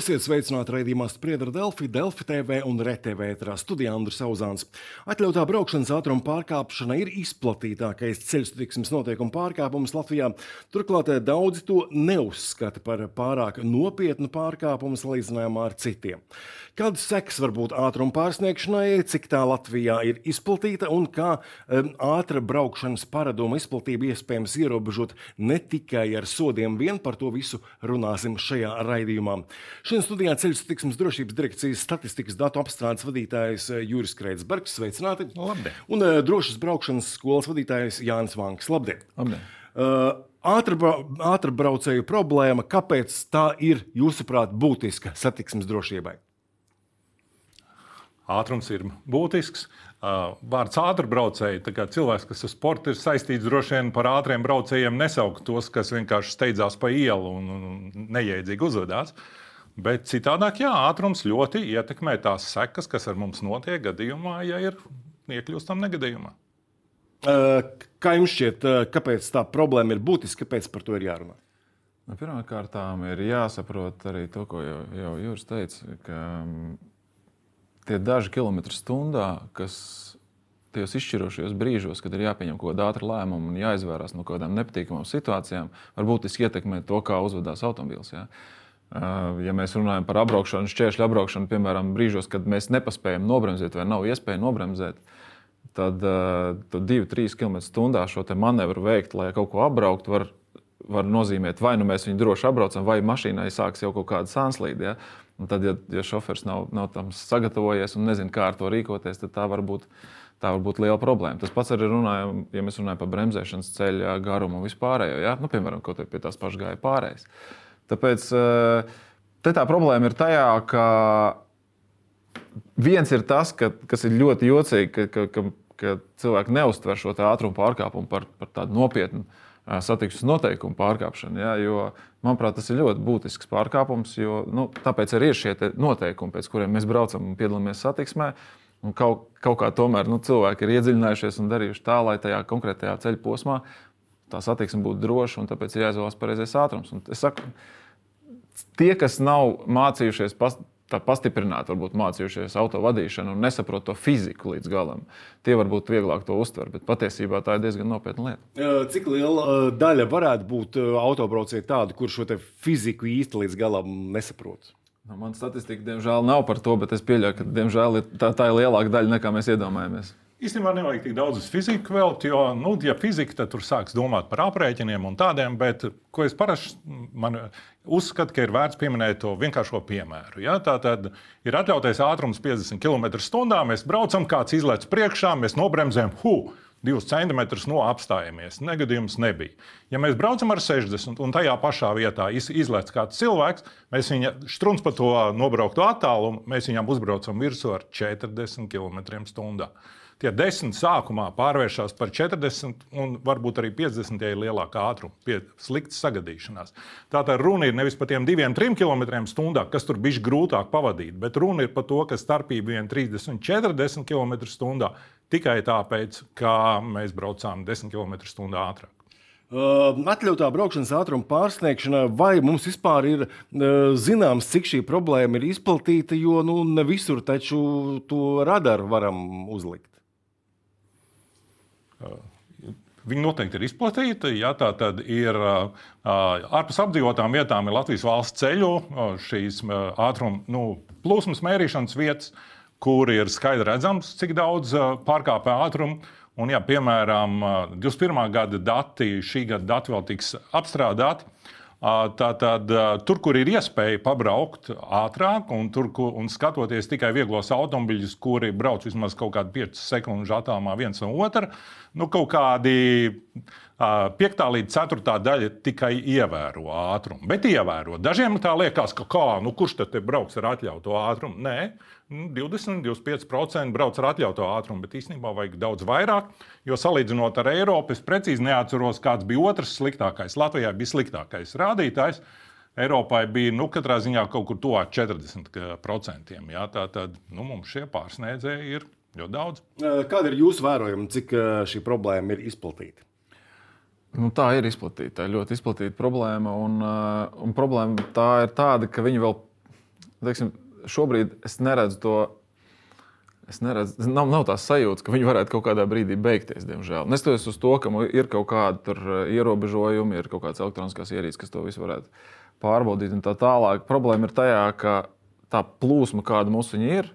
Esiet sveicināti raidījumā Spriedra Delfi, Delfi TV un RTV ētrā studijā Andris Auzāns. Atļautā braukšanas ātruma pārkāpšana ir izplatītākais ceļu satiksmes noteikumu pārkāpums Latvijā. Turklāt eh, daudzi to neuzskata par pārāk nopietnu pārkāpumu salīdzinājumā ar citiem. Kādas sekas var būt ātruma pārsniegšanai, cik tā Latvijā ir izplatīta un kā um, ātra braukšanas paradumu izplatību iespējams ierobežot ne tikai ar sodiem, vien par to visu runāsim šajā raidījumā. Šodien studijā ceļu satiksmes drošības direkcijas statistikas datu apstrādes vadītājs eh, Juris Kreitsbergs. Sveicināti! Labdien! Un uh, drošas braukšanas skolas vadītājs Jānis Vanks. Labdien! Labdien. Uh, Ātrbraucēju problēma, kāpēc tā ir, jūsuprāt, būtiska satiksmes drošībai? ātrums ir būtisks. Vārds ātrbraucēji, tā kā cilvēks, kas ar sportu ir saistīts, droši vien par ātriem braucējiem nesaukt tos, kas vienkārši steidzās pa ielu un, un neiedzīgi uzvedās. Bet citādāk, jā, ātrums ļoti ietekmē tās sekas, kas ar mums notiek gadījumā, ja ir iekļūstam negadījumā. Kā jums šķiet, kāpēc tā problēma ir būtiska, kāpēc par to ir jārunā? Nu, Pirmkārt, ir jāsaprot arī to, ko jau, jau Jūras teica, ka tie daži kilometri stundā, kas tajos izšķirošajos brīžos, kad ir jāpieņem kaut kāda ātrā lēmuma un jāizvairās no kaut kādām nepatīkamām situācijām, var būtiski ietekmēt to, kā uzvedās automobilis. Ja? Ja mēs runājam par apbraukšanu, šķēršļu apbraukšanu, piemēram, brīžos, kad mēs nepaspējam nobremzēt vai nav iespēja nobremzēt, tad uh, 2-3 km/h šo manevru veikt, lai kaut ko apbrauktu, var, var nozīmēt, vai nu mēs viņu droši apbraucam, vai mašīnai sāks jau kaut kāda sānslīde. Ja? Un tad, ja, ja šofers nav, nav tam sagatavojies un nezina, kā ar to rīkoties, tad tā var būt, tā var būt liela problēma. Tas pats arī runājam, ja mēs runājam par bremzēšanas ceļa garumu un vispārējo. Ja? Nu, piemēram, kaut kā pie tās pašas gāja pārējais. Tāpēc eh, tā problēma ir tajā, ka viens ir tas, ka, kas ir ļoti jocīgi, ka, ka, ka, ka cilvēki neuztver šo ātrumu pārkāpumu par, par tādu nopietnu satiksmes noteikumu pārkāpšanu. Ja, jo, manuprāt, tas ir ļoti būtisks pārkāpums. Jo, nu, tāpēc arī ir šie noteikumi, pēc kuriem mēs braucam un piedalāmies satiksmē. Un kaut, kaut kā tomēr nu, cilvēki ir iedziļinājušies un darījuši tā, lai tajā konkrētajā ceļa posmā tā satiksme būtu droša un tāpēc ir jāizvēlas pareizais ātrums. Un es saku, tie, kas nav mācījušies tā pastiprināti varbūt mācījušies auto vadīšanu un nesaprot to fiziku līdz galam. Tie varbūt vieglāk to uztver, bet patiesībā tā ir diezgan nopietna lieta. Cik liela daļa varētu būt autobraucēji tādu, kurš šo fiziku īsti līdz galam nesaprot? Nu, man statistika, diemžēl, nav par to, bet es pieļauju, ka diemžēl, tā, tā ir lielāka daļa nekā mēs iedomājamies. Īstenībā nevajag tik daudz uz fiziku veltīt, jo, nu, ja fizika, tad tur sāks domāt par aprēķiniem un tādiem, bet ko es parasti uzskatu, ka ir vērts pieminēt to vienkāršo piemēru. Ja? Tā tad ir atļautais ātrums 50 km/h, mēs braucam, kāds izlaiž priekšā, mēs nobremzējam, hu! Divus centimetrus no apstājamies. Negadījums nebija. Ja mēs braucam ar 60 un tajā pašā vietā izlaiž kāds cilvēks, mēs viņa strūns pa to nobrauktu attālumu, mēs viņam uzbraucam virsū ar 40 km/h tie 10 sākumā pārvēršas par 40 un varbūt arī 50, ja ir lielāka ātruma, pie sliktas sagadīšanās. Tātad runa ir nevis par tiem 2-3 km/h, kas tur bija grūtāk pavadīt, bet runa ir par to, ka starpība vien 30 un 40 km/h tikai tāpēc, ka mēs braucām 10 km/h ātrāk. Uh, atļautā braukšanas ātruma pārsniegšana, vai mums vispār ir uh, zināms, cik šī problēma ir izplatīta, jo nu, ne visur taču to radaru varam uzlikt? Viņi noteikti ir izplatīti. Ja, tā tad ir ārpus apdzīvotām vietām, ir Latvijas valsts ceļu, šīs ātruma nu, plūsmas mērīšanas vietas, kur ir skaidri redzams, cik daudz pārkāpja ātrumu. Un, ja, piemēram, 21. gada dati, šī gada dati vēl tiks apstrādāti, Tātad, tur, kur ir iespēja pabraukt ātrāk, un, tur, kur, un skatoties tikai vieglos automobiļus, kuri brauc vismaz kaut kādu 5 sekundžu attālumā viens no otra, nu, kaut kādi piektā līdz ceturtā daļa tikai ievēro ātrumu. Bet ievēro. Dažiem tā liekas, ka kā, nu, kurš tad brauks ar atļautu ātrumu? Nē, 20-25% nu, brauc ar atļautu ātrumu, bet īstenībā vajag daudz vairāk. Jo salīdzinot ar Eiropu, es precīzi neatceros, kāds bija otrs sliktākais. Latvijā bija sliktākais rādītājs. Eiropai bija nu, katrā ziņā kaut kur tuvāk 40%. Jā, tā tad nu, mums šie pārsniedzēji ir ļoti daudz. Kāda ir jūsu vērojuma, cik šī problēma ir izplatīta? Nu, tā ir izplatīta, tā ir ļoti izplatīta problēma. Un, un problēma tā ir tāda, ka viņi vēl teiksim, šobrīd es neredzu to. Es neredzu, nav, nav tās sajūtas, ka viņi varētu kaut kādā brīdī beigties, diemžēl. Neskatoties uz to, ka ir kaut kādi ierobežojumi, ir kaut kādas elektroniskās ierīces, kas to visu varētu pārbaudīt un tā tālāk. Problēma ir tajā, ka tā plūsma, kāda mums ir,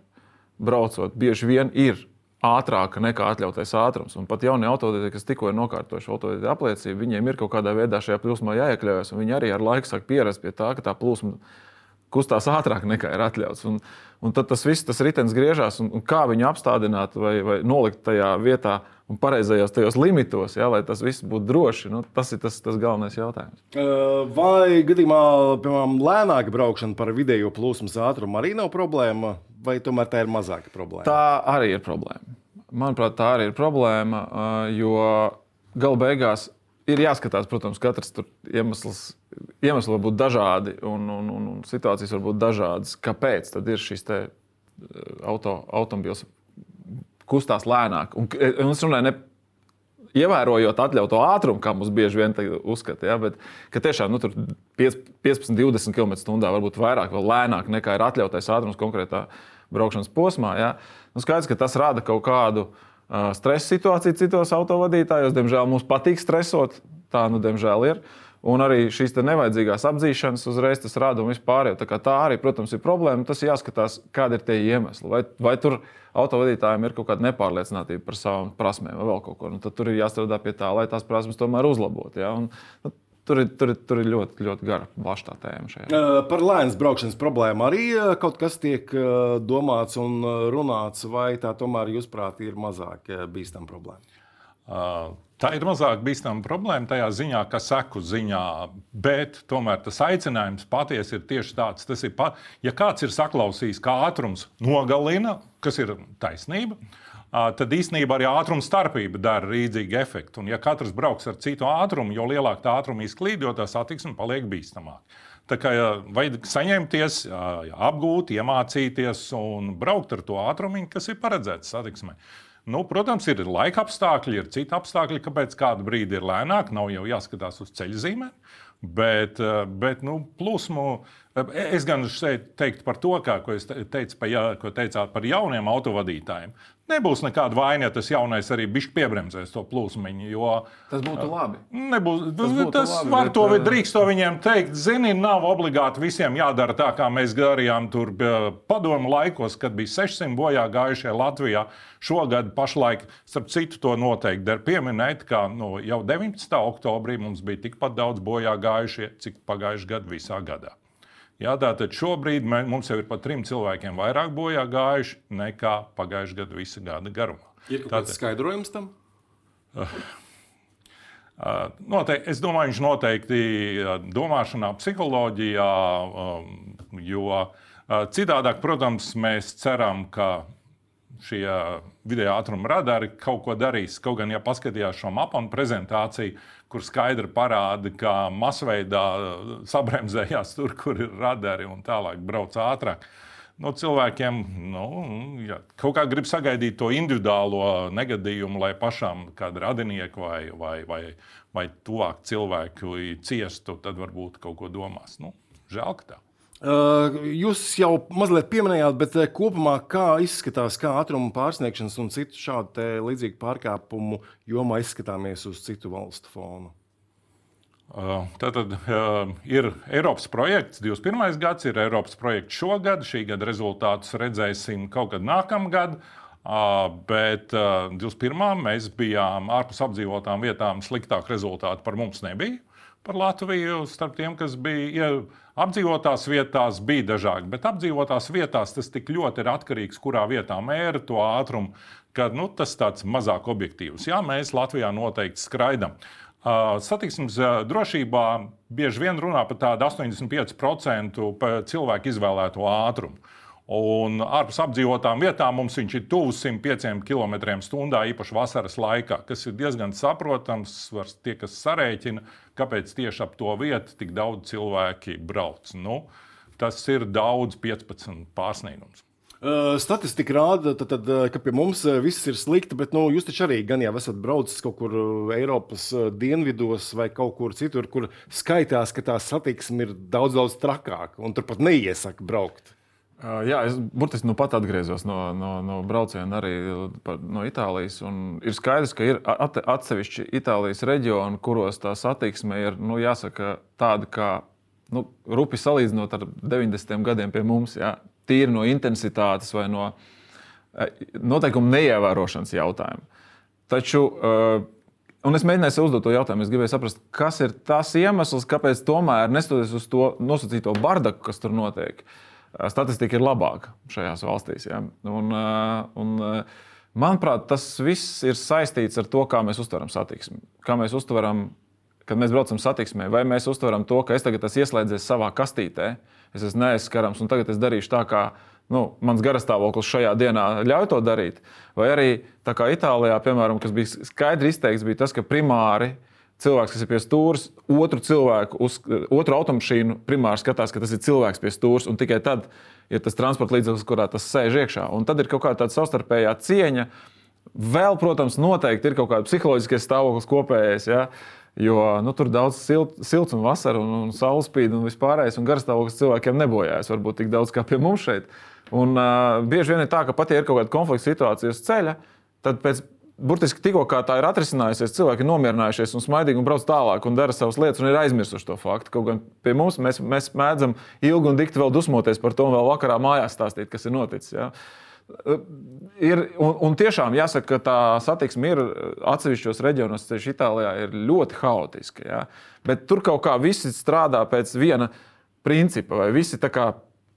braucot, bieži vien ir ātrāka nekā atļautais ātrums. Un pat jaunie autovadītāji, kas tikko ir nokārtojuši autovadītāju apliecību, viņiem ir kaut kādā veidā šajā plūsmā jāiekļaujas. Viņi arī ar laiku sāk pierast pie tā, ka tā plūsma kustās ātrāk nekā ir atļauts. Un, un tad tas viss, tas ritenis griežās, un, un kā viņu apstādināt vai, vai nolikt tajā vietā un pareizajos tajos limitos, ja, lai tas viss būtu droši. Nu, tas ir tas, tas galvenais jautājums. Vai gadījumā, piemēram, lēnāka braukšana par vidējo plūsmas ātrumu arī nav problēma, vai tomēr tā ir mazāka problēma? Tā arī ir problēma. Manuprāt, tā arī ir problēma, jo gala beigās ir jāskatās, protams, katrs iemesls, iemesls var būt dažādi un, un, un, un situācijas var būt dažādas. Kāpēc tad ir šis auto, automobils kustās lēnāk. Un, un es runāju, ne, ievērojot atļautu ātrumu, kā mums bieži vien uzskata, ja, bet tiešām nu, 15, 20 km/h varbūt vairāk, vēl lēnāk nekā ir atļautais ātrums konkrētā braukšanas posmā. Ja. Nu, skaidrs, ka tas rada kaut kādu uh, stresa situāciju citos autovadītājos. Diemžēl mums patīk stresot, tā nu diemžēl ir. Un arī šīs nevajadzīgās apzīšanas uzreiz tas rada un vispār. Tā, tā arī, protams, ir problēma. Tas jāskatās, kādi ir tie iemesli. Vai, vai tur autovadītājiem ir kaut kāda nepārliecinātība par savām prasmēm vai vēl kaut ko. Nu, tad tur ir jāstrādā pie tā, lai tās prasmes tomēr uzlabotu. Ja? Un, nu, Tur ir, tur, ir, tur ir ļoti, ļoti gara, plaša tēma. Šajā. Par lēnas braukšanas problēmu arī kaut kas tiek domāts un runāts, vai tā tomēr, jūsuprāt, ir mazāk bīstama problēma? Uh, Tā ir mazāk bīstama problēma tajā ziņā, ka seku ziņā, bet tomēr tas aicinājums patiesi ir tieši tāds. Tas ir, pa, ja kāds ir saklausījis, kā ātrums nogalina, kas ir taisnība, tad īstenībā arī ātruma starpība dara rīdzīgu efektu. Un, ja katrs brauks ar citu ātrumu, jo lielāka tā ātruma izklīd, jo tā satiksme paliek bīstamāka. Tā kā vajag saņemties, apgūt, iemācīties un braukt ar to ātrumu, kas ir paredzēts satiksmei. Nu, protams, ir laika apstākļi, ir citi apstākļi, kāpēc kādu brīdi ir lēnāk. Nav jau jāskatās uz ceļa zīmēm. Bet, eh, bet nu, plūsmu, eh, es gan teiktu par to, kā, ko teicu, pa, ko teicāt par jauniem autovadītājiem. Nebūs nekāda vaina, ja tas jaunais arī bišķi piebremzēs to plūsmiņu. Tas būtu labi. Nebūs, tas būtu tas labi, var bet, to, drīkst to viņiem teikt. Zini, nav obligāti visiem jādara tā, kā mēs darījām tur padomu laikos, kad bija 600 bojā gājušie Latvijā. Šogad pašlaik, starp citu, to noteikti der pieminēt, ka nu, jau 19. oktobrī mums bija tikpat daudz bojā gājušie, cik pagājušajā gadā visā gadā. Jā, tātad šobrīd mē, mums jau ir pat trim cilvēkiem vairāk bojā gājuši nekā pagājušā gada visa gada garumā. Ir kaut kāds skaidrojums tam? Uh, noteikti, es domāju, viņš noteikti uh, domāšanā, psiholoģijā, um, jo citādāk, protams, mēs ceram, ka šie video ātruma radari kaut ko darīs. Kaut gan, ja paskatījās šo mapu un prezentāciju, kur skaidri parāda, ka masveidā sabremzējās tur, kur ir radari un tālāk brauc ātrāk. No nu, cilvēkiem nu, ja, kaut kā grib sagaidīt to individuālo negadījumu, lai pašām kāda radinieka vai, vai, vai, vai tuvāk cilvēku ciestu, tad varbūt kaut ko domās. Nu, žēl, ka tā. Jūs jau mazliet pieminējāt, bet kopumā kā izskatās, kā ātruma pārsniegšanas un citu šādu līdzīgu pārkāpumu jomā izskatāmies uz citu valstu fonu? Tātad ir Eiropas projekts, 21. gads, ir Eiropas projekts šogad. Šī gada rezultātus redzēsim kaut kad nākamgad. Bet 21. mēs bijām ārpus apdzīvotām vietām, sliktāk rezultāti par mums nebija. Par Latviju starp tiem, kas bija apdzīvotās vietās, bija dažādi. Bet apdzīvotās vietās tas tik ļoti ir atkarīgs, kurā vietā mēra to ātrumu, ka nu, tas tāds mazāk objektīvs. Jā, mēs Latvijā noteikti skraidām. Satiksmes drošībā bieži vien runā par tādu 85% cilvēku izvēlēto ātrumu. Un ārpus apdzīvotām vietām mums viņš ir tuvu 105 km/h, īpaši vasaras laikā, kas ir diezgan saprotams. Var tie, kas sarēķina, kāpēc tieši ap to vietu tik daudz cilvēki brauc. Nu, tas ir daudz 15 pārsniegums. Statistika rāda, tad, tad, ka pie mums viss ir slikti, bet nu, jūs taču arī gan jau esat braucis kaut kur Eiropas dienvidos vai kaut kur citur, kur skaitās, ka tā satiksme ir daudz, daudz trakāka un tur pat neiesaka braukt. Jā, es burtiski nu pat atgriezos no, no, no brauciena arī no Itālijas. Ir skaidrs, ka ir atsevišķi Itālijas reģioni, kuros tā satiksme ir nu, jāsaka, tāda, kā nu, rupi salīdzinot ar 90. gadiem pie mums. Jā. Tīri no intensitātes vai no noteikumu neievērošanas jautājuma. Taču, un es mēģināju uzdot to jautājumu, es gribēju saprast, kas ir tas iemesls, kāpēc tomēr, neskatoties uz to nosacīto bardaku, kas tur notiek, uh, statistika ir labāka šajās valstīs. Ja? Un, un, manuprāt, tas viss ir saistīts ar to, kā mēs uztveram satiksmi. Kā mēs uztveram, kad mēs braucam satiksmē, vai mēs uztveram to, ka es tagad esmu ieslēdzies savā kastītē, es esmu neaizskarams un tagad es darīšu tā, kā nu, mans garastāvoklis šajā dienā ļauj to darīt. Vai arī tā kā Itālijā, piemēram, kas bija skaidri izteikts, bija tas, ka primāri uh, cilvēks, kas ir pie stūres, otru cilvēku, uz, otru automašīnu primāri skatās, ka tas ir cilvēks pie stūres, un tikai tad ir tas transporta līdzeklis, kurā tas sēž iekšā. Un tad ir kaut kāda savstarpējā cieņa. Vēl, protams, noteikti ir kaut kāda psiholoģiskais stāvoklis kopējais. Ja? Jo nu, tur daudz silt, silts un vasara un, un saules spīd un vispārējais, un garstāvoklis cilvēkiem nebojājas varbūt tik daudz kā pie mums šeit. Un, uh, bieži vien ir tā, ka pat ja ir kaut kāda konflikta situācija uz ceļa, tad pēc burtiski tikko tā ir atrisinājusies, cilvēki ir nomierinājušies un smaidīgi un brauc tālāk un dara savas lietas un ir aizmirsuši to faktu. Kaut gan pie mums mēs, mēs mēdzam ilgi un dikti vēl dusmoties par to un vēl vakarā mājās stāstīt, kas ir noticis. Ja? Ir, un, un tiešām jāsaka, ka tā satiksme ir atsevišķos reģionos, ceļš Itālijā, ir ļoti haotiska. Ja? Bet tur kaut kā visi strādā pēc viena principa, vai visi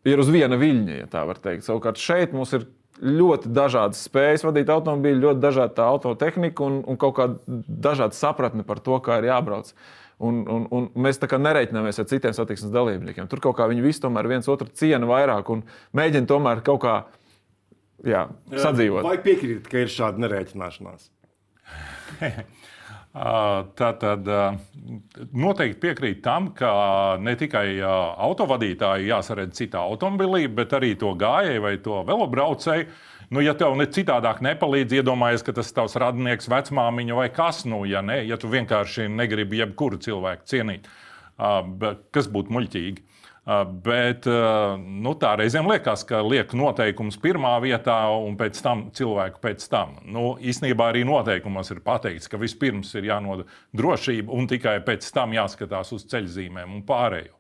ir uz viena viļņa, ja tā var teikt. Savukārt šeit mums ir ļoti dažādas spējas vadīt automobīļu, ļoti dažāda autotehnika un, un kaut kāda dažāda sapratne par to, kā ir jābrauc. Un, un, un mēs tā kā nereiķinamies ar citiem satiksmes dalībniekiem. Tur kaut kā viņi visi tomēr viens otru ciena vairāk un mēģina tomēr kaut kā jā, sadzīvot. Vai piekrīt, ka ir šāda nereiķināšanās? Tā tad noteikti piekrīt tam, ka ne tikai autovadītāji jāsaredz citā automobilī, bet arī to gājēju vai to velobraucēju. Nu, ja tev ne citādāk nepalīdz, iedomājies, ka tas ir tavs radinieks, vecmāmiņa vai kas, nu, ja, ne, ja tu vienkārši negribi jebkuru cilvēku cienīt, kas būtu muļķīgi. Bet nu, tā reizēm liekas, ka liek noteikums pirmā vietā un pēc tam cilvēku pēc tam. Nu, īsnībā arī noteikumos ir pateikts, ka vispirms ir jānoda drošība un tikai pēc tam jāskatās uz ceļzīmēm un pārējo.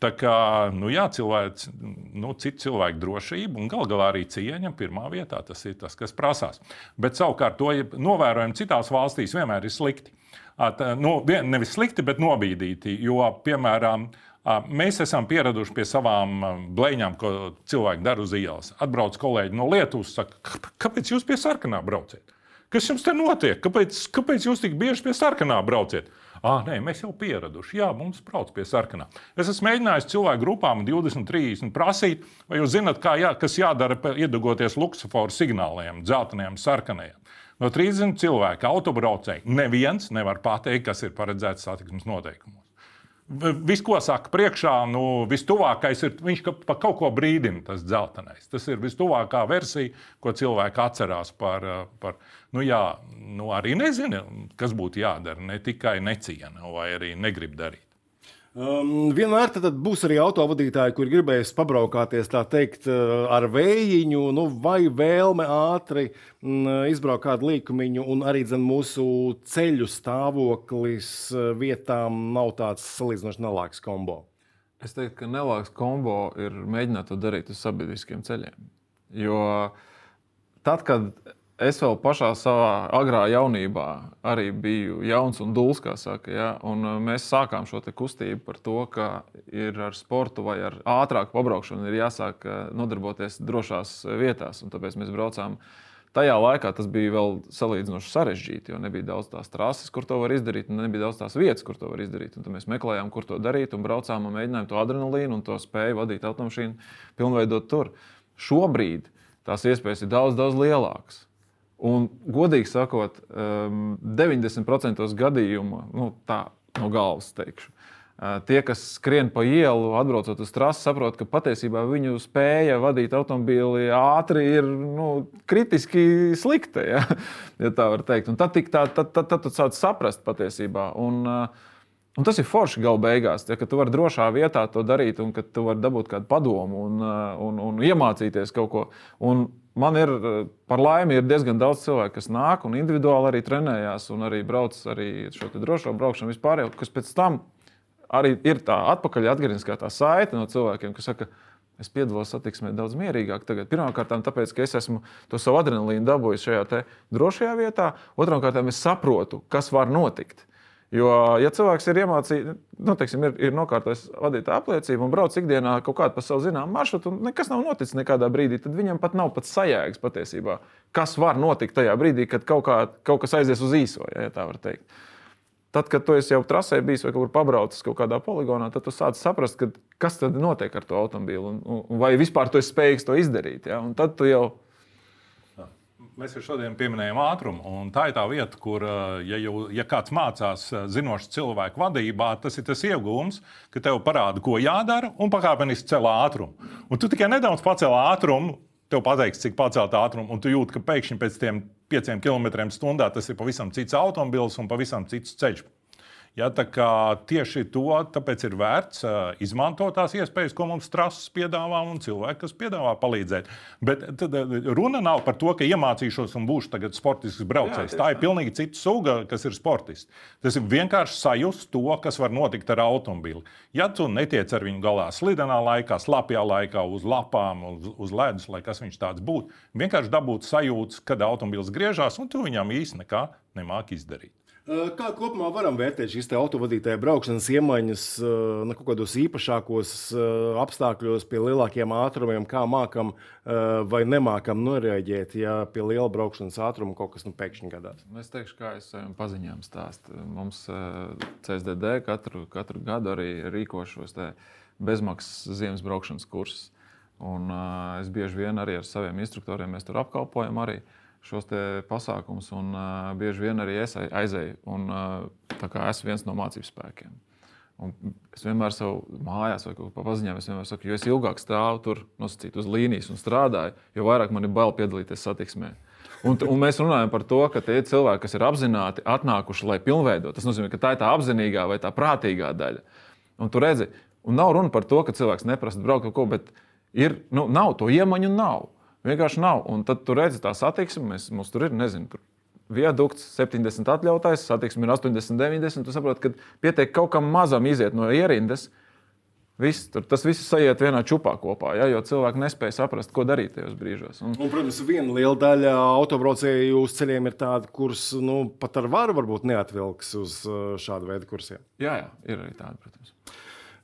Tā kā nu, jā, cilvēks, nu, citu cilvēku drošība un gal galā arī cieņa pirmā vietā. Tas ir tas, kas prasās. Bet savukārt to novērojam citās valstīs vienmēr ir slikti. At, nu, nevis slikti, bet nobīdīti. Jo, piemēram, Mēs esam pieraduši pie savām blēņām, ko cilvēki dara uz ielas. Atbrauc kolēģi no Lietuvas, saka, kāpēc jūs pie sarkanā brauciet? Kas jums te notiek? Kāpēc, kāpēc jūs tik bieži pie sarkanā brauciet? Ah, nē, mēs jau pieraduši. Jā, mums brauc pie sarkanā. Es esmu mēģinājis cilvēku grupām 20, 30 prasīt, vai jūs zināt, jā, kas jādara, iedegoties luksusforu signāliem, dzelteniem, sarkanajiem. No 30 cilvēku autobraucēji neviens nevar pateikt, kas ir paredzēts satiksmes noteikumos. Viss, ko saka priekšā, nu, vistuvākais ir viņš ka pa kaut ko brīdina, tas dzeltenais. Tas ir vistuvākā versija, ko cilvēki atcerās par, par nu, jā, nu, arī nezina, kas būtu jādara. Ne tikai neciena vai arī negrib darīt. Um, vienmēr būs arī autovadītāji, kur gribēs pabraukāties teikt, uh, ar vējiņu, nu, vai vēlme ātri mm, izbraukt kādu līkumiņu, arī dzen, mūsu ceļu stāvoklis uh, vietām nav tāds salīdzinoši nelāks kombo. Es teiktu, ka nelāks kombo ir mēģināt to darīt uz sabiedriskiem ceļiem. Jo tad, kad Es vēl pašā savā agrā jaunībā arī biju jauns un dūls, kā saka. Ja? Un uh, mēs sākām šo kustību par to, ka ir ar sportu vai ar ātrāku pabraukšanu jāsāk uh, nodarboties drošās vietās. Un tāpēc mēs braucām. Tajā laikā tas bija vēl salīdzinoši sarežģīti, jo nebija daudz tās trases, kur to var izdarīt, un nebija daudz tās vietas, kur to var izdarīt. Un tad mēs meklējām, kur to darīt, un braucām un mēģinājām to adrenalīnu un to spēju vadīt automašīnu, pilnveidot tur. Šobrīd tās iespējas ir daudz, daudz lielākas. Un, godīgi sakot, 90% um, gadījumu, nu, tā no galvas teikšu, uh, tie, kas skrien pa ielu, atbraucot uz trasi, saprot, ka patiesībā viņu spēja vadīt automobīli ātri ir nu, kritiski slikta. Ja? ja tā var teikt. Un tad, tā, tad, tad, tad tu sāc saprast patiesībā. Un, uh, Un tas ir forši gala beigās, ja, ka tu vari drošā vietā to darīt, un ka tu vari dabūt kādu padomu un, uh, un, un iemācīties kaut ko. Un man ir, uh, par laimi, ir diezgan daudz cilvēku, kas nāk un individuāli arī trenējās, un arī brauc arī šo drošo braukšanu vispār, kas pēc tam arī ir tā atpakaļ atgriezniskā tā saite no cilvēkiem, kas saka, Es piedalos satiksmē daudz mierīgāk. Tagad. Pirmkārt, tāpēc, ka es esmu to savu adrenalīnu dabūjis šajā drošajā vietā. Otrkārt, es saprotu, kas var notikt. Jo, ja cilvēks ir iemācījies, nu, teiksim, ir, ir nokārtojis vadītāja apliecību un brauc ikdienā kaut kādu pa savu zināmu maršrutu, un nekas nav noticis nekādā brīdī, tad viņam pat nav pat sajēgas patiesībā, kas var notikt tajā brīdī, kad kaut, kā, kaut kas aizies uz īso, ja tā var teikt. Tad, kad tu jau trasē bijis vai kaut kur pabraucis kaut kādā poligonā, tad tu sāc saprast, ka, kas tad notiek ar to automobīlu un, un vai vispār tu esi spējīgs to izdarīt. Ja? Un tad tu jau Mēs jau šodien pieminējām ātrumu, un tā ir tā vieta, kur, ja, jau, ja kāds mācās zinošs cilvēku vadībā, tas ir tas iegūms, ka tev parāda, ko jādara, un pakāpeniski cel ātrumu. Un tu tikai nedaudz pacēli ātrumu, tev pateiks, cik pacelt ātrumu, un tu jūti, ka pēkšņi pēc tiem 5 km/h tas ir pavisam cits automobilis un pavisam cits ceļš. Ja, tieši to ir vērts izmantot tās iespējas, ko mums trases piedāvā un cilvēki, kas piedāvā palīdzēt. Bet tad, runa nav par to, ka iemācīšos un būšu tagad sportisks braucējs. Jā, tā ir pilnīgi cita suga, kas ir sportists. Tas ir vienkārši sajust to, kas var notikt ar automobili. Ja tu netiec ar viņu galā slidenā laikā, slapjā laikā, uz lapām, uz, uz ledus, lai kas viņš tāds būtu, vienkārši dabūt sajūtas, kad automobilis griežās, un tu viņam īsti nekā nemāki izdarīt. Kā kopumā varam vērtēt šīs autovadītāja braukšanas iemaņas, nu, kaut kādos īpašākos apstākļos, pie lielākiem ātrumiem, kā mākam vai nemākam noreaģēt, ja pie liela braukšanas ātruma kaut kas nu, pēkšņi gadās? Es teikšu, kā es saviem paziņām stāstu. Mums CSDD katru, katru gadu arī rīko šos bezmaksas ziemas braukšanas kursus. Un, uh, es bieži vien arī ar saviem instruktoriem mēs tur apkalpojam arī. Uh, šos pasākumus, un uh, bieži vien arī es aizēju. Un, uh, esmu viens no mācību spēkiem. Un es vienmēr savā mājās, vai pa paziņām, es vienmēr saku, jo es ilgāk stāvu tur nosacīt uz līnijas un strādāju, jo vairāk man ir bail piedalīties satiksmē. Un, un mēs runājam par to, ka tie cilvēki, kas ir apzināti atnākuši, lai pilnveidotu, tas nozīmē, ka tā ir tā apzinīgā vai tā prātīgā daļa. Un tu redzi, un nav runa par to, ka cilvēks neprasa braukt kaut ko, bet ir, nu, nav to iemaņu, nav. Vienkārši nav. Un tad tu redzi tā satiksmi, mēs, mums tur ir, nezinu, tur viadukts 70 atļautais, satiksme ir 80, 90. Tu saproti, ka pietiek kaut kam mazam iziet no ierindas. Viss, tur, tas viss sajiet vienā čūpā kopā, ja, jo cilvēki nespēja saprast, ko darīt tajos brīžos. Un, un, protams, viena liela daļa autobraucēju uz ceļiem ir tāda, kurus nu, pat ar varu varbūt neatvilks uz uh, šādu veidu kursiem. Jā, jā, ir arī tāda, protams.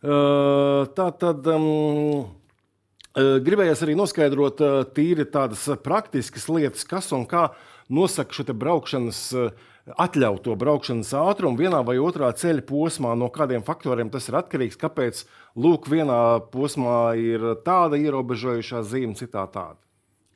Uh, tā tad. Um, Gribējās arī noskaidrot tīri tādas praktiskas lietas, kas un kā nosaka šo braukšanas, atļautu braukšanas ātrumu vienā vai otrā ceļa posmā, no kādiem faktoriem tas ir atkarīgs. Kāpēc lūk, vienā posmā ir tāda ierobežojušā zīme, citā tāda?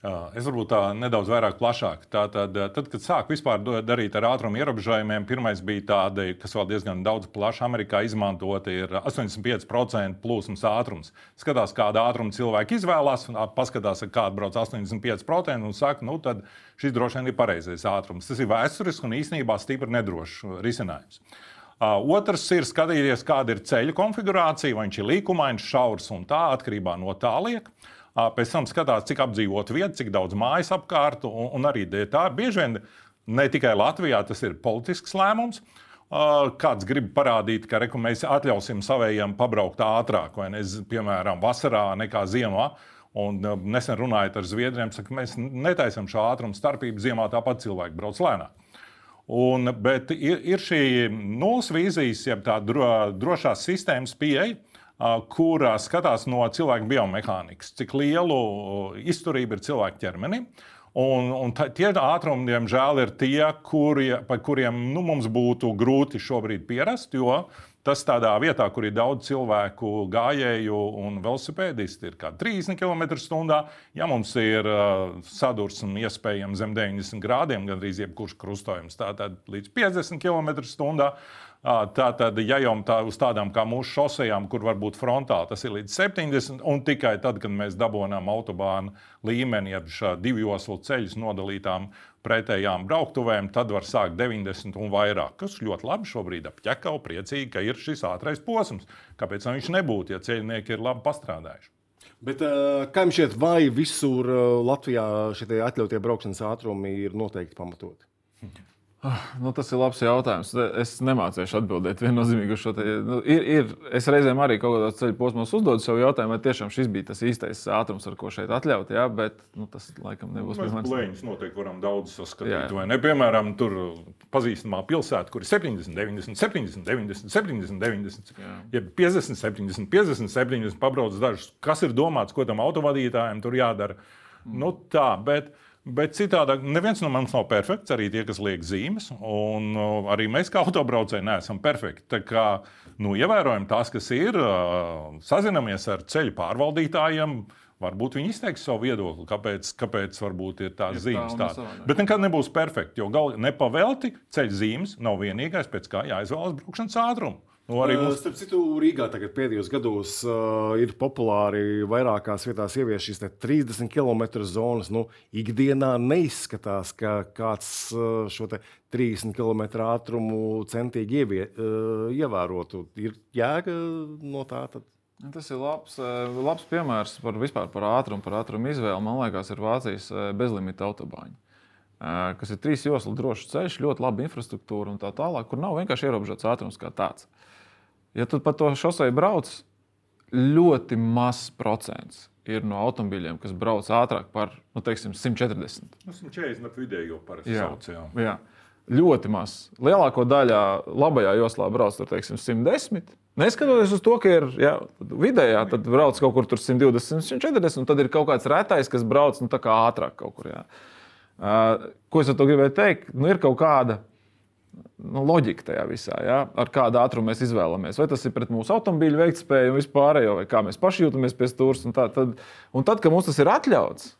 Es varbūt tā nedaudz vairāk plašāk. Tātad, tad, kad sāku vispār darīt ar ātrumu ierobežojumiem, pirmais bija tāda, kas vēl diezgan daudz plaši Amerikā izmantota, ir 85% plūsmas ātrums. Skatās, kādu ātrumu cilvēki izvēlās, paskatās, kāda brauc 85% un saka, nu tad šis droši vien ir pareizais ātrums. Tas ir vēsturisks un īstenībā stipri nedrošs risinājums. Otrs ir skatīties, kāda ir ceļa konfigurācija, vai viņš ir līkumains, šaurs un tā atkarībā no tā lieka. Pēc tam skatās, cik apdzīvot vietu, cik daudz mājas apkārt. Un, un arī tā bieži vien ne tikai Latvijā tas ir politisks lēmums. Kāds grib parādīt, ka reku, mēs atļausim savējiem pabraukt ātrāk, vai ne, piemēram, vasarā nekā ziemā. Un nesen runājot ar Zviedriem, saka, mēs netaisām šo ātrumu starpību. Ziemā tāpat cilvēki brauc lēnāk. Un, bet ir, ir šī nulles vīzijas, jeb tā dro, drošās sistēmas pieeja, kur skatās no cilvēka biomehānikas, cik lielu izturību ir cilvēka ķermenim. Un, un tā, tie ātrumi, diemžēl, ir tie, kuri, par kuriem nu, mums būtu grūti šobrīd pierast. Jo tas tādā vietā, kur ir daudz cilvēku, gājēju un velosipēdisti, ir kā 30 km/h. Ja mums ir uh, sadursme iespējams zem 90 grādiem, gandrīz jebkurš krustojums, tātad līdz 50 km/h Tātad, ja jau tā, uz tādām kā mūsu šosejām, kur varbūt frontāli tas ir līdz 70, un tikai tad, kad mēs dabūjām autobānu līmeni, ja divu joslu ceļus nodalītām pretējām brauktuvēm, tad var sākt 90 un vairāk. Kas ļoti labi šobrīd apķekau, priecīgi, ka ir šis ātrais posms. Kāpēc viņš nebūtu, ja ceļnieki ir labi pastrādājuši? Bet, kā jums šķiet, vai visur Latvijā šie atļautie braukšanas ātrumi ir noteikti pamatoti? Ah, nu, tas ir labs jautājums. Es nemācīšu atbildēt viennozīmīgi uz šo te. Nu, ir, ir, es reizēm arī kaut kādā ceļa posmā uzdodu sev jautājumu, vai tiešām šis bija tas īstais ātrums, ar ko šeit atļaut. Jā, bet nu, tas laikam nebūs pie manis. Plēņus noteikti varam daudz saskatīt. Jā. Vai ne? Piemēram, tur pazīstamā pilsēta, kur ir 70, 90, 70, 90, 70, 90, ja 50, 70, 50, 70 pabrauc dažus. Kas ir domāts, ko tam autovadītājiem tur jādara? Mm. Nu, tā, bet, Bet citādi neviens no mums nav perfekts, arī tie, kas liek zīmes. Un arī mēs, kā autobraucēji, neesam perfekti. Tā kā nu, ievērojam tās, kas ir, sazinamies ar ceļu pārvaldītājiem. Varbūt viņi izteiks savu viedokli, kāpēc, kāpēc varbūt ir tādas zīmes. Tā. Bet nekad nebūs perfekti, jo gal, nepavelti ceļu zīmes nav vienīgais, pēc kā jāizvēlas braukšanas ātrums. Nu, arī mums... Starp citu, Rīgā tagad pēdējos gados uh, ir populāri vairākās vietās ieviest šīs 30 km zonas. Nu, ikdienā neizskatās, ka kāds uh, šo 30 km ātrumu centīgi ievie, uh, ievērotu. Ir jēga no tā. Tad... Tas ir labs, labs piemērs par, par ātrumu, par ātrumu izvēli. Man liekas, ir Vācijas bezlimita autobāņi kas ir trīs joslu drošs ceļš, ļoti laba infrastruktūra un tā tālāk, kur nav vienkārši ierobežots ātrums kā tāds. Ja tu pa to šosei brauc, ļoti mazs procents ir no automobīļiem, kas brauc ātrāk par nu, teiksim, 140. Nu, 140 ap vidējo parasti sauc. Jā. Jā. Ļoti maz. Lielāko daļu labajā joslā brauc teiksim, 110. Neskatoties uz to, ka ir jā, vidējā, tad brauc kaut kur 120, 140, un tad ir kaut kāds retais, kas brauc nu, ātrāk kaut kur. Jā. Uh, ko es ar to gribēju teikt? Nu, ir kaut kāda nu, loģika tajā visā, ja? ar kādu ātrumu mēs izvēlamies. Vai tas ir pret mūsu automobīļu veiktspēju un vispārējo, vai kā mēs paši jūtamies pie stūres. Un, tā, tad, un tad, kad mums tas ir atļauts,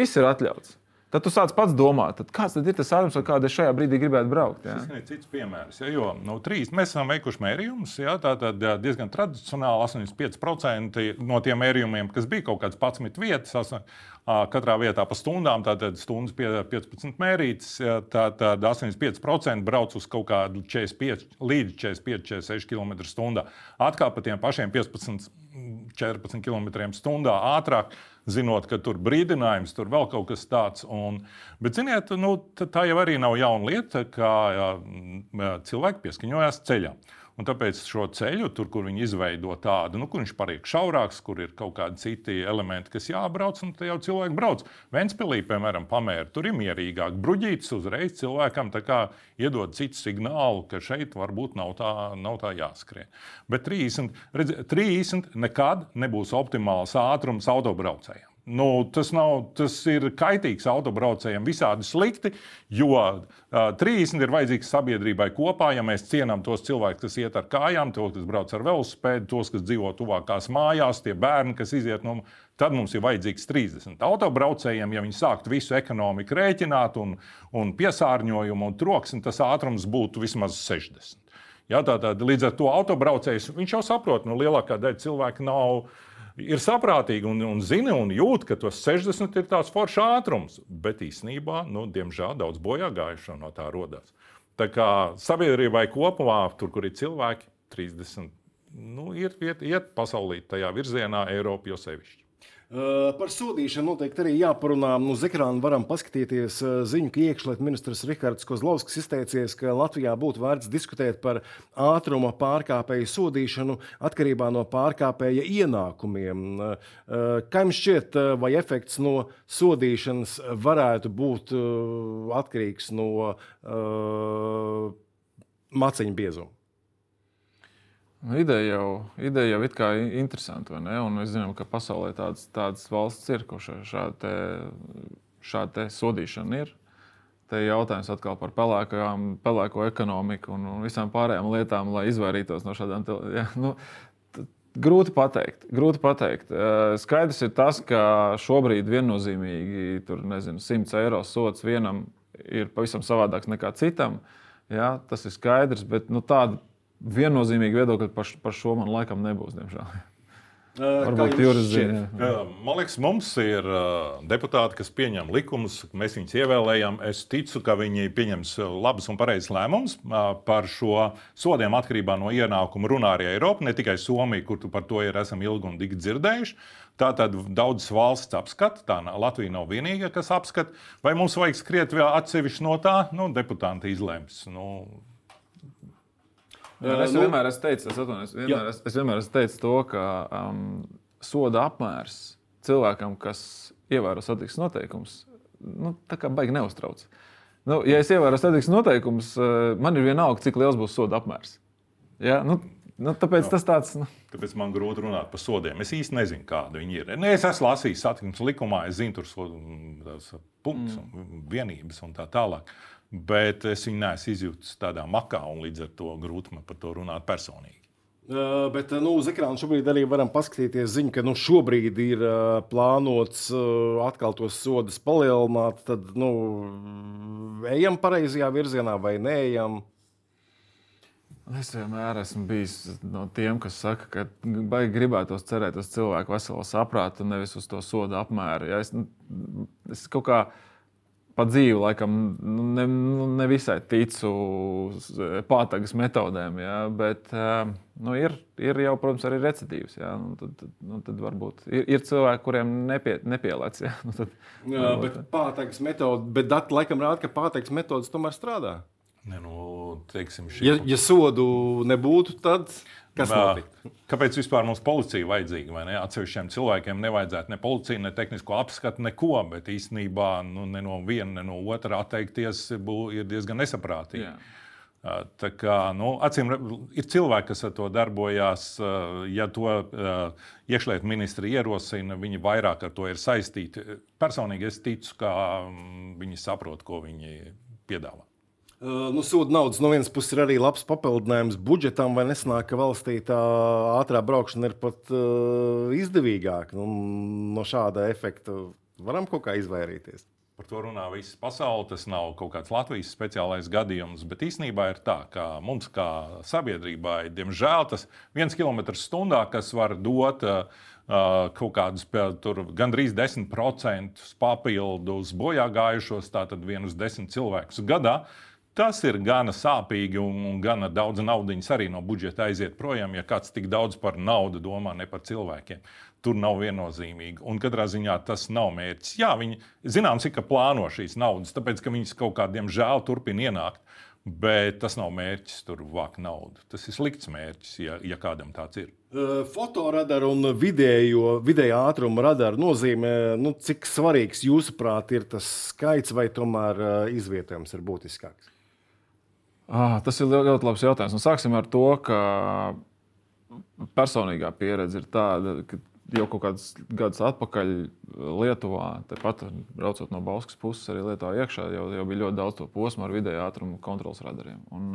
viss ir atļauts. Tad tu sāc pats domāt, kāds tad ir tas ātrums, ar kādu es šajā brīdī gribētu braukt. Jā? Tas ir cits piemērs. Ja, jo, nu, trīs, mēs esam veikuši mērījumus. Ja, tā tad diezgan tradicionāli 85% no tiem mērījumiem, kas bija kaut kādas 11 vietas, katrā vietā pa stundām, tātad stundas 15 mērītas, tad 85% brauc uz kaut kādu 45 līdz 45, 46 km/h. Atkal pa tiem pašiem 15, 14 km/h ātrāk zinot, ka tur brīdinājums, tur vēl kaut kas tāds. Un, bet, ziniet, nu, tā jau arī nav jauna lieta, kā cilvēki pieskaņojās ceļam. Un tāpēc šo ceļu, tur, kur viņi izveido tādu, nu, kur viņš paliek šaurāks, kur ir kaut kādi citi elementi, kas jābrauc, un jau cilvēki brauc. Ventspēlī, piemēram, pamēra, tur ir mierīgāk. Bruģītis uzreiz cilvēkam iedod citu signālu, ka šeit varbūt nav tā, nav tā jāskrien. Bet 30, redz, 30 nekad nebūs optimāls ātrums autobraucējiem. Nu, tas, nav, tas ir kaitīgs autobraucējiem, visādi slikti, jo uh, 30 ir vajadzīgs sabiedrībai kopā. Ja mēs cienām tos cilvēkus, kas iet ar kājām, tos, kas brauc ar velosipēdu, tos, kas dzīvo tuvākās mājās, tie bērni, kas iziet no mums, tad mums ir vajadzīgs 30. Autobraucējiem, ja viņi sāktu visu ekonomiku rēķināt, un, un piesārņojumu un troksni, tas ātrums būtu vismaz 60. Ja, tā, tā, līdz ar to autobraucējs jau saprot, ka nu, lielākā daļa cilvēku nav ir saprātīgi un, un zina un jūt, ka tos 60 ir tāds foršs ātrums. Bet īsnībā, nu, diemžēl, daudz bojā gājušo no tā rodas. Tā kā sabiedrībai kopumā, tur, kur ir cilvēki, 30, nu, ir iet, iet pasaulī tajā virzienā, Eiropa jau sevišķi. Par sodīšanu noteikti arī jāparunā. Nu, uz ekrāna varam paskatīties ziņu, ka iekšlietu ministrs Rihards Kozlovskis izteicies, ka Latvijā būtu vērts diskutēt par ātruma pārkāpēju sodīšanu atkarībā no pārkāpēja ienākumiem. Kā jums šķiet, vai efekts no sodīšanas varētu būt atkarīgs no uh, maciņu biezuma? Nu, ideja jau, ideja jau ir kā interesanta, vai ne? Un mēs zinām, ka pasaulē tādas, tādas valsts ir, kur šāda, šāda sodīšana ir. Te ir jautājums atkal par pelēkajām, pelēko ekonomiku un, un visām pārējām lietām, lai izvairītos no šādām. Ja, nu, Grūti pateikt. Grūti pateikt. Skaidrs ir tas, ka šobrīd viennozīmīgi tur, nezinu, 100 eiro sots vienam ir pavisam savādāks nekā citam. Jā, tas ir skaidrs, bet nu, tāda viennozīmīgi viedokļi par, par šo man laikam nebūs, diemžēl. Varbūt Juris zina. Man liekas, mums ir uh, deputāti, kas pieņem likumus, mēs viņus ievēlējam. Es ticu, ka viņi pieņems labus un pareizus lēmumus par šo sodiem atkarībā no ienākuma. Runā arī Eiropa, ne tikai Somija, kur par to ir esam ilgi un dikti dzirdējuši. Tātad daudzas valsts apskata, tā Latvija nav vienīgā, kas apskata. Vai mums vajag skriet vēl atsevišķi no tā? Nu, deputāti izlems. Nu, Jā, es nu, vienmēr esmu teicis, es, atvainos, vienmēr, es, es vienmēr esmu teicis to, ka um, soda apmērs cilvēkam, kas ievēro satiksmes noteikumus, nu, tā kā baigi neuztrauc. Nu, ja es ievēroju satiksmes noteikumus, man ir vienalga, cik liels būs soda apmērs. Ja? Nu, Nu, tāpēc no, tas tāds. Nu. Tāpēc man grūti runāt par sodiem. Es īsti nezinu, kāda viņi ir. Ne, es esmu lasījis satiksmes likumā, es zinu, tur ir punkts, mm. un vienības un tā tālāk bet es viņu neesmu izjūtis tādā makā, un līdz ar to grūti man par to runāt personīgi. Uh, bet nu, uz ekrāna šobrīd arī varam paskatīties, ziņu, ka nu, šobrīd ir uh, plānots uh, atkal tos sodus palielināt. Tad nu, ejam pareizajā virzienā vai neejam? Es vienmēr esmu bijis no tiem, kas saka, ka baigi gribētos cerēt uz cilvēku veselo saprātu, nevis uz to sodu apmēru. Ja es, es kaut kādā pa dzīvi laikam nu, ne, nu, ne visai ticu pātagas metodēm, jā, bet nu, ir, ir jau, protams, arī recidīvs. Jā, nu, tad, tad, nu, tad varbūt ir, ir cilvēki, kuriem nepie, nepielāc. Jā, nu, tad, jā, varbūt, bet pātagas metode, bet dati laikam rāda, ka pātagas metodas tomēr strādā. Ne, nu, teiksim, ja, ja sodu nebūtu, tad kas notiktu? Kāpēc vispār mums policija vajadzīga? Ne? Atsevišķiem cilvēkiem nevajadzētu ne policiju, ne tehnisko apskatu, neko, bet īstenībā nu, ne no viena, ne no otra atteikties bū, ir diezgan nesaprātīgi. Jā. Tā kā, nu, acīm ir cilvēki, kas ar to darbojās. Ja to uh, iekšlietu ministri ierosina, viņi vairāk ar to ir saistīti. Personīgi es ticu, ka um, viņi saprot, ko viņi piedāvā. Uh, nu, Sūdu naudas no vienas puses ir arī labs papildinājums budžetam, vai nesanāk, ka valstī tā ātrā braukšana ir pat uh, izdevīgāka. Nu, no šāda efekta varam kaut kā izvairīties. Par to runā visa pasaule. Tas nav kaut kāds Latvijas speciālais gadījums, bet īsnībā ir tā, ka mums, kā sabiedrībai, diemžēl tas viens kilometrs stundā, kas var dot uh, kaut kādus tur, gandrīz 10% papildus bojā gājušos, tātad vienus desmit cilvēkus gadā. Uh, Tas ir gana sāpīgi un, un gana daudz naudas arī no budžeta aiziet projām, ja kāds tik daudz par naudu domā, ne par cilvēkiem. Tur nav viennozīmīgi. Un katrā ziņā tas nav mērķis. Jā, viņi zināms, ka plāno šīs naudas, tāpēc ka viņas kaut kādiem žēl turpina ienākt. Bet tas nav mērķis, tur vākt naudu. Tas ir slikts mērķis, ja, ja kādam tāds ir. Fotoradaru un vidējo, vidējā ātruma radaru nozīmē, nu, cik svarīgs jūsuprāt ir tas skaits, vai tomēr izvietojums ir būtiskāks? Ah, tas ir ļoti labs jautājums. Un sāksim ar to, ka personīgā pieredze ir tāda, ka jau kaut kādus gadus atpakaļ Lietuvā, tepat braucot no Bauskas puses, arī Lietuvā iekšā, jau, jau bija ļoti daudz to posmu ar vidēju ātrumu kontrols radariem. Un,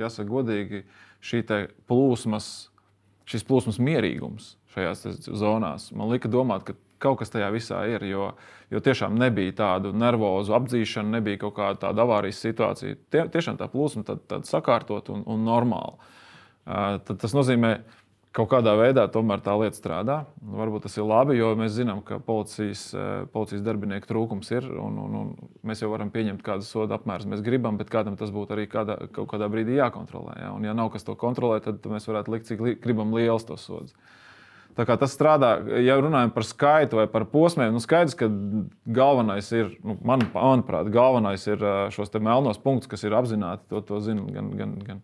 jāsaka, godīgi, šī plūsmas, šis plūsmas mierīgums šajās zonās man lika domāt, ka kaut kas tajā visā ir. Jo, jo tiešām nebija tādu nervozu apdzīšanu, nebija kaut kāda tāda avārijas situācija. Tie, tiešām tā plūsma tad, tad sakārtot un, un normāli. Uh, tad tas nozīmē, ka kaut kādā veidā tomēr tā lieta strādā. Varbūt tas ir labi, jo mēs zinām, ka policijas, policijas darbinieku trūkums ir. Un, un, un mēs jau varam pieņemt, kādas soda apmērs mēs gribam, bet kādam tas būtu arī kādā, kaut kādā brīdī jākontrolē. Ja? Un, ja nav kas to kontrolē, tad mēs varētu likt, cik li gribam liels tos sodus. Tas strādā, ja runājam par skaitu vai par posmiem. Nu skaidrs, ka galvenais ir, nu, man, manuprāt, galvenais ir šos melnos punktus, kas ir apzināti. To, to zina gan, gan, gan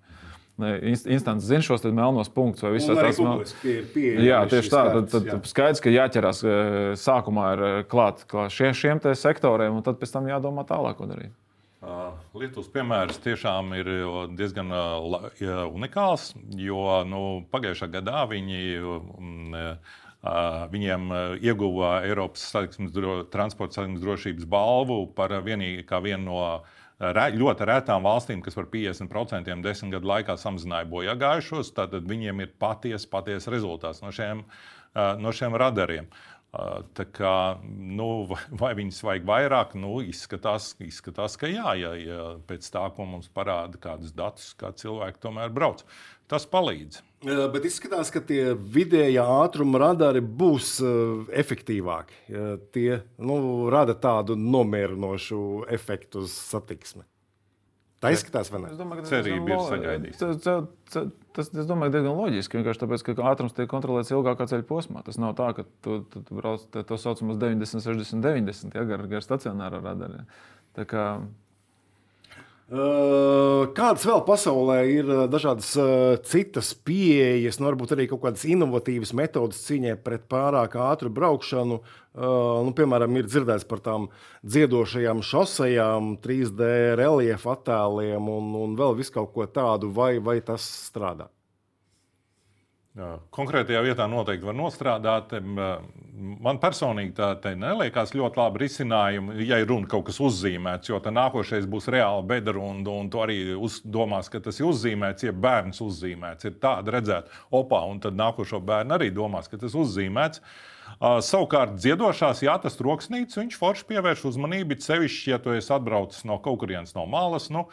instants, zina šos melnos punktus. Vai visā tās melnos punktus? Jā, tieši tā. Tad, tad jā. skaidrs, ka jāķerās sākumā klāt, klāt šie, šiem sektoriem, un tad pēc tam jādomā tālāk, ko darīt. Lietuvas piemērs tiešām ir diezgan unikāls, jo nu, pagājušā gadā viņi, viņiem ieguva Eiropas dro, transporta satiksmes drošības balvu par vienīgi, vienu no ļoti retām valstīm, kas par 50% desmit gadu laikā samazināja bojā gājušos. Tad viņiem ir patiesa, patiesa rezultāts no šiem, no šiem radariem. Tā kā, nu, vai viņas vajag vairāk, nu, izskatās, izskatās, ka jā, ja, ja pēc tā, ko mums parāda, kādus datus, kā cilvēki tomēr brauc. Tas palīdz. Bet izskatās, ka tie vidējā ātruma radari būs efektīvāki. Tie nu, rada tādu nomierinošu efektu uz satiksmi. Tā izskatās, vai ne? Es domāju, ka Cerība ir sagaidīta. Tas, tas, tas, es domāju, diezgan loģiski. Vienkārši tāpēc, ka ātrums tiek kontrolēts ilgākā ceļa posmā. Tas nav tā, ka tu, tu, tu brauc to saucamo 90, 60, 90 ja, gar, gar stacionāra radariem. Tā kā Kādas vēl pasaulē ir dažādas citas pieejas, nu, varbūt arī kaut kādas inovatīvas metodas cīņai pret pārāk ātru braukšanu? Nu, piemēram, ir dzirdēts par tām dziedošajām šosejām, 3D reliefa attēliem un, un vēl visu kaut ko tādu, vai, vai tas strādā? Konkrētajā vietā noteikti var nostrādāt. Man personīgi tā, tā neliekas ļoti labi risinājumi, ja ir runa kaut kas uzzīmēts, jo tad nākošais būs reāli bedra un, tu arī domās, ka tas ir uzzīmēts, ja bērns uzzīmēts. Ir tāda redzēta opā, un tad nākošo bērnu arī domās, ka tas ir uzzīmēts. Uh, savukārt, dziedošās, jā, tas troksnīts, viņš forši pievērš uzmanību, sevišķi, ja tu esi atbraucis no kaut kurienes no malas. Nu,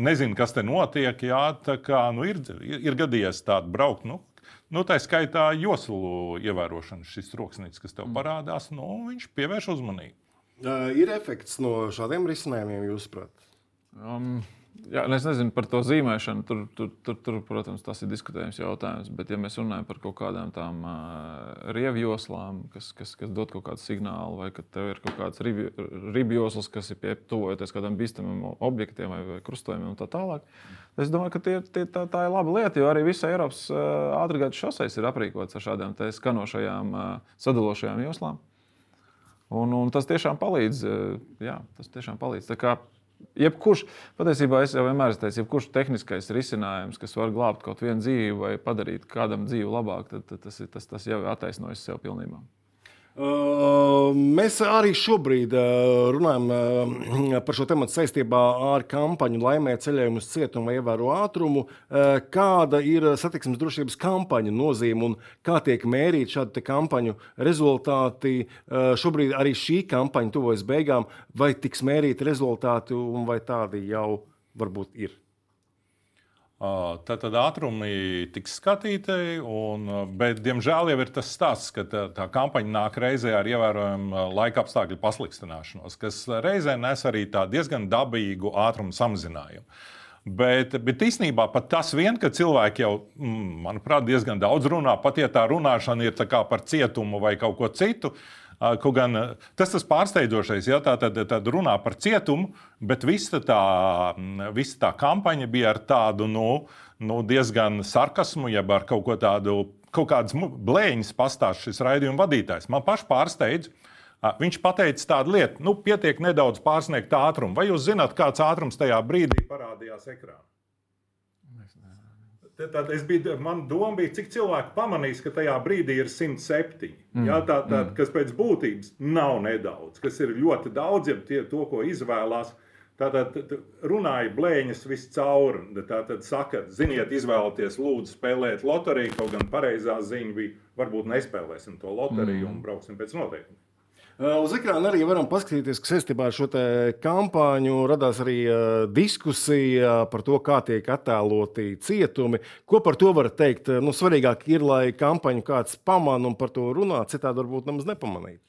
nezinu, kas te notiek. Jā, kā, nu, ir, ir gadījies tādu braukt. Nu, Nu, tā skaitā joslu ievērošana, šis troksnis, kas tev parādās, nu, viņš pievērš uzmanību. Uh, ir efekts no šādiem risinājumiem, jūsuprāt? Um, Jā, es nezinu par to zīmēšanu. Tur, tur, tur, tur, protams, tas ir diskutējams jautājums. Bet, ja mēs runājam par kaut kādām tādām uh, riebjoslām, kas, kas, kas dod kaut kādu signālu, vai ka tev ir kaut kāds riebjoslas, kas ir pietuvojoties kādam bīstamam objektiem vai, vai krustojumiem un tā tālāk, es domāju, ka tie, tie, tā, tā ir laba lieta. Jo arī visā Eiropas uh, ātrgaitas šoseis ir aprīkots ar šādām skanošajām, uh, sadalošajām joslām. Un, un tas tiešām palīdz. Jā, tas tiešām palīdz. Jebkurš, patiesībā es jau vienmēr esmu teicis, jebkurš tehniskais risinājums, kas var glābt kaut vienu dzīvi vai padarīt kādam dzīvi labāk, tad, tad tas, tas, tas jau ir attaisnojis sev pilnībā. Uh, mēs arī šobrīd uh, runājam uh, par šo tēmu saistībā ar kampaņu Laimē ceļojumu uz cietumu ievēro ātrumu. Kāda ir satiksmes drošības kampaņa nozīme un kā tiek mērīta šāda kampaņu rezultāti? Šobrīd arī šī kampaņa tuvojas beigām, vai tiks mērīti rezultāti un vai tādi jau varbūt ir? Tad, tad ātrumi tiks skatīti, un, bet, diemžēl, jau ir tas stāsts, ka tā, tā kampaņa nāk reizē ar ievērojumu laika apstākļu pasliktināšanos, kas reizē nes arī diezgan dabīgu ātrumu samazinājumu. Bet, bet īstenībā pat tas vien, ka cilvēki jau, mm, manuprāt, diezgan daudz runā, pat ja tā runāšana ir tā par cietumu vai kaut ko citu, uh, Kaut gan tas ir pārsteidzošais, ja tā tad, tad runā par cietumu, bet visa tā, visa tā kampaņa bija ar tādu nu, nu, diezgan sarkasmu, jeb ar kaut ko tādu, kaut kādas blēņas pastāstījis šis raidījuma vadītājs. Man pašai pārsteidz. Viņš pateica tādu lietu, nu, pietiek nedaudz pārsniegt ātrumu. Vai jūs zināt, kāds ātrums tajā brīdī parādījās ekrānā? Tad es biju, man doma bija, cik cilvēku pamanīs, ka tajā brīdī ir 107. Mm. Jā, tā, tā, mm. Kas pēc būtības nav nedaudz, kas ir ļoti daudz, ja tie, to, ko izvēlās. Tātad runāja blēņas viscaur. Tātad saka, ziniet, izvēlieties, lūdzu, spēlēt loteriju. Kaut gan pareizā ziņa bija, varbūt nespēlēsim to loteriju mm. un brauksim pēc noteikumiem. Uz ekrāna arī varam paskatīties, ka saistībā ar šo kampaņu radās arī diskusija par to, kā tiek attēloti cietumi. Ko par to var teikt? Nu, svarīgāk ir, lai kampaņu kāds pamana un par to runā, citādi varbūt nemaz nepamanīt.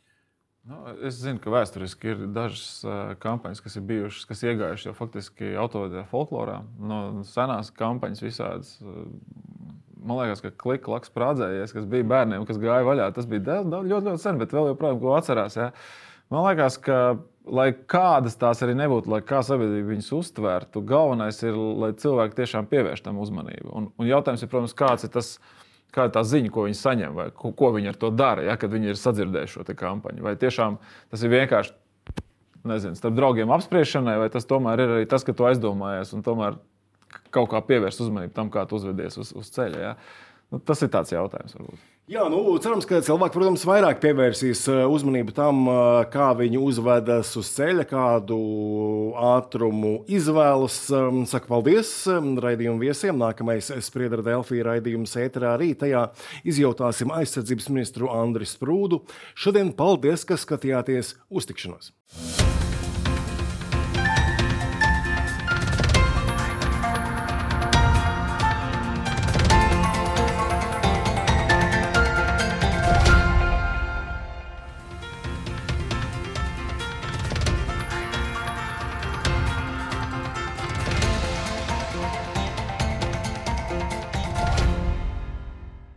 Nu, es zinu, ka vēsturiski ir dažas kampaņas, kas ir bijušas, kas iegājušas jau faktiski autodē folklorā. No senās kampaņas visādas. Man liekas, ka klika laks sprādzējies, kas bija bērniem, kas gāja vaļā. Tas bija daudz, daudz, ļoti, ļoti sen, bet vēl joprojām ko atcerās. Ja? Man liekas, ka, lai kādas tās arī nebūtu, lai kā sabiedrība viņus uztvērtu, galvenais ir, lai cilvēki tiešām pievērš tam uzmanību. Un, un jautājums ir, protams, kāds ir tas, kāda ir tā ziņa, ko viņi saņem, vai ko, ko viņi ar to dara, ja, kad viņi ir sadzirdējuši šo kampaņu. Vai tiešām tas ir vienkārši nezinu, starp draugiem apspriešanai, vai tas tomēr ir arī tas, ka tu aizdomājies un tomēr kaut kā pievērst uzmanību tam, kā tu uzvedies uz, uz ceļa. Ja? Nu, tas ir tāds jautājums, varbūt. Jā, nu, cerams, ka cilvēki, protams, vairāk pievērsīs uh, uzmanību tam, uh, kā viņi uzvedas uz ceļa, kādu ātrumu izvēlas. Um, Saku paldies um, raidījumu viesiem. Nākamais spriedra Delfija raidījums ēterā arī tajā izjautāsim aizsardzības ministru Andris Sprūdu. Šodien paldies, ka skatījāties uztikšanos!